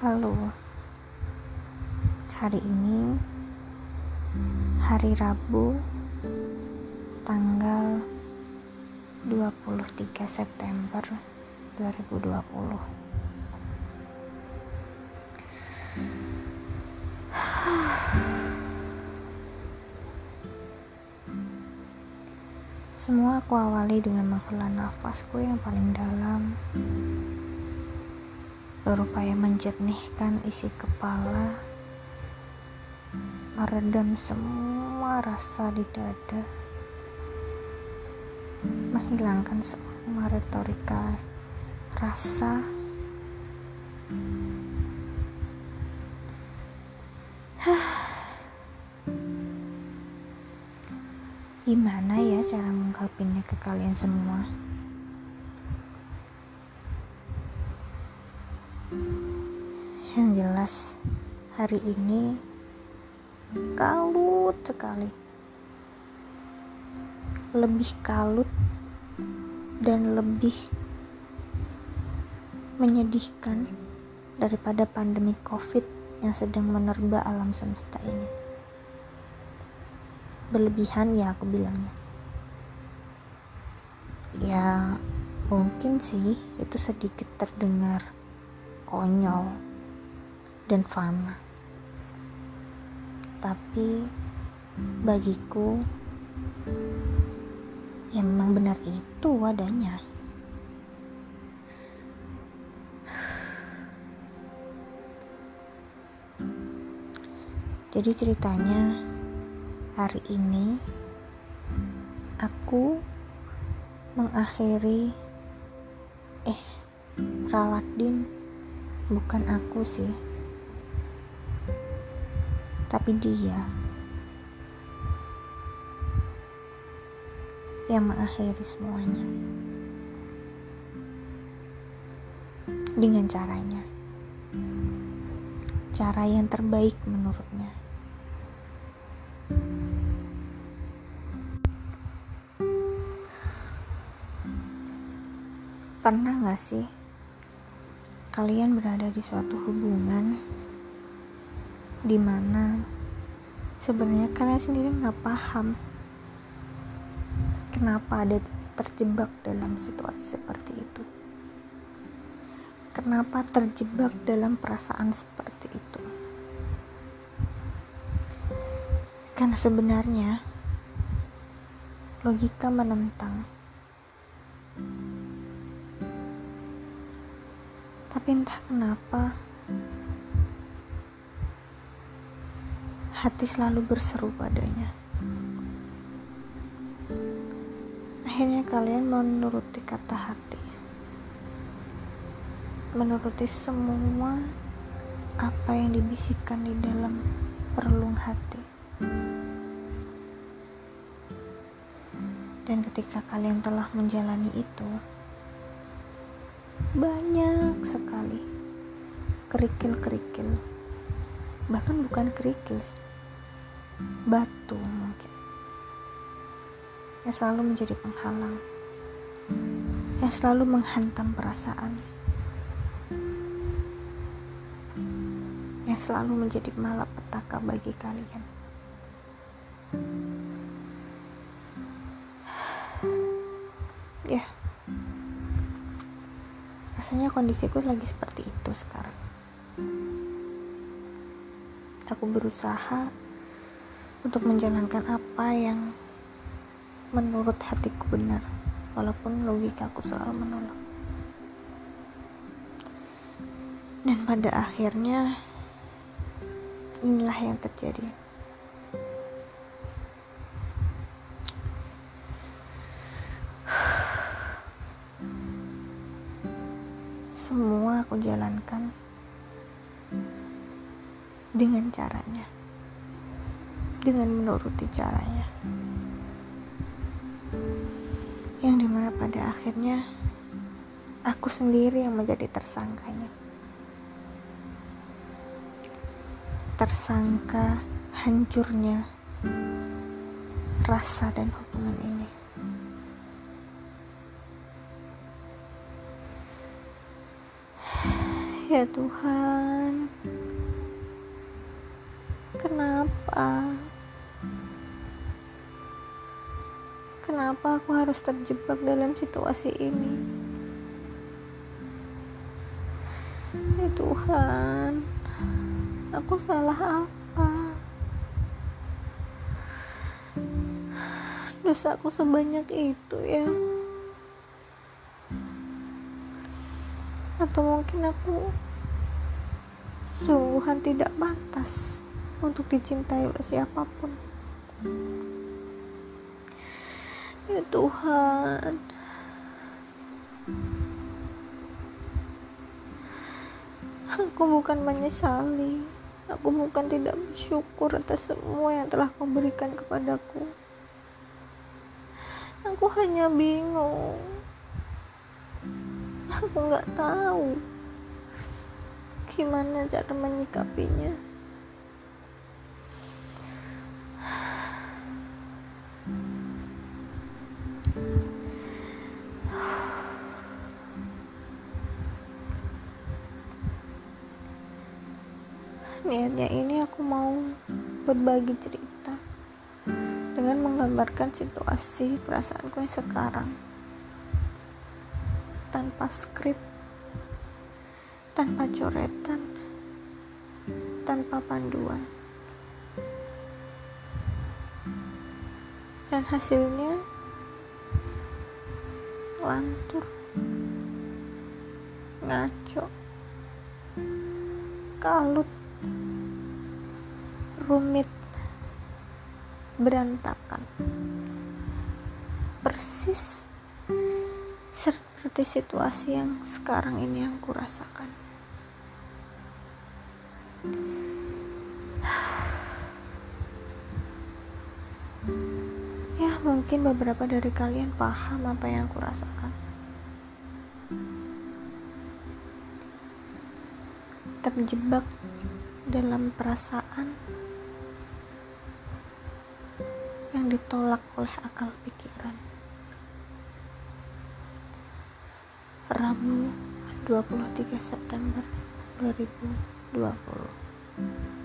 Halo. Hari ini hari Rabu tanggal 23 September 2020. Semua aku awali dengan menghela nafasku yang paling dalam berupaya menjernihkan isi kepala, meredam semua rasa di dada, menghilangkan semua retorika rasa. Gimana ya cara mengungkapinnya ke kalian semua? Hari ini kalut sekali. Lebih kalut dan lebih menyedihkan daripada pandemi COVID yang sedang menerba alam semesta ini. Berlebihan ya aku bilangnya. Ya, mungkin sih itu sedikit terdengar konyol dan fana. Tapi bagiku ya memang benar itu adanya. Jadi ceritanya hari ini aku mengakhiri eh ralat din bukan aku sih tapi dia yang mengakhiri semuanya. Dengan caranya. Cara yang terbaik menurutnya. Pernah gak sih kalian berada di suatu hubungan di mana sebenarnya kalian sendiri nggak paham kenapa ada terjebak dalam situasi seperti itu. Kenapa terjebak dalam perasaan seperti itu? Karena sebenarnya logika menentang. Tapi entah kenapa hati selalu berseru padanya. Akhirnya kalian menuruti kata hati. Menuruti semua apa yang dibisikkan di dalam relung hati. Dan ketika kalian telah menjalani itu, banyak sekali kerikil-kerikil bahkan bukan kerikil batu mungkin. Yang selalu menjadi penghalang. Yang selalu menghantam perasaan. Yang selalu menjadi malapetaka bagi kalian. Ya. Rasanya kondisiku lagi seperti itu sekarang. Aku berusaha untuk menjalankan apa yang menurut hatiku benar walaupun logikaku selalu menolak. Dan pada akhirnya inilah yang terjadi. Semua aku jalankan dengan caranya dengan menuruti caranya yang di mana pada akhirnya aku sendiri yang menjadi tersangkanya tersangka hancurnya rasa dan hubungan ini Ya Tuhan, kenapa? Kenapa aku harus terjebak dalam situasi ini? Ya Tuhan, aku salah apa? Dosaku sebanyak itu ya. Atau mungkin aku sungguhan tidak pantas untuk dicintai oleh siapa pun. Ya Tuhan. Aku bukan menyesali. Aku bukan tidak bersyukur atas semua yang telah kau berikan kepadaku. Aku hanya bingung. Aku nggak tahu gimana cara menyikapinya. Niatnya ini aku mau berbagi cerita dengan menggambarkan situasi perasaanku yang sekarang. Tanpa skrip tanpa coretan tanpa panduan. Dan hasilnya lantur ngaco kalut rumit, berantakan. Persis seperti situasi yang sekarang ini yang kurasakan. Ya, mungkin beberapa dari kalian paham apa yang kurasakan. Terjebak dalam perasaan ditolak oleh akal pikiran. Rabu 23 September 2020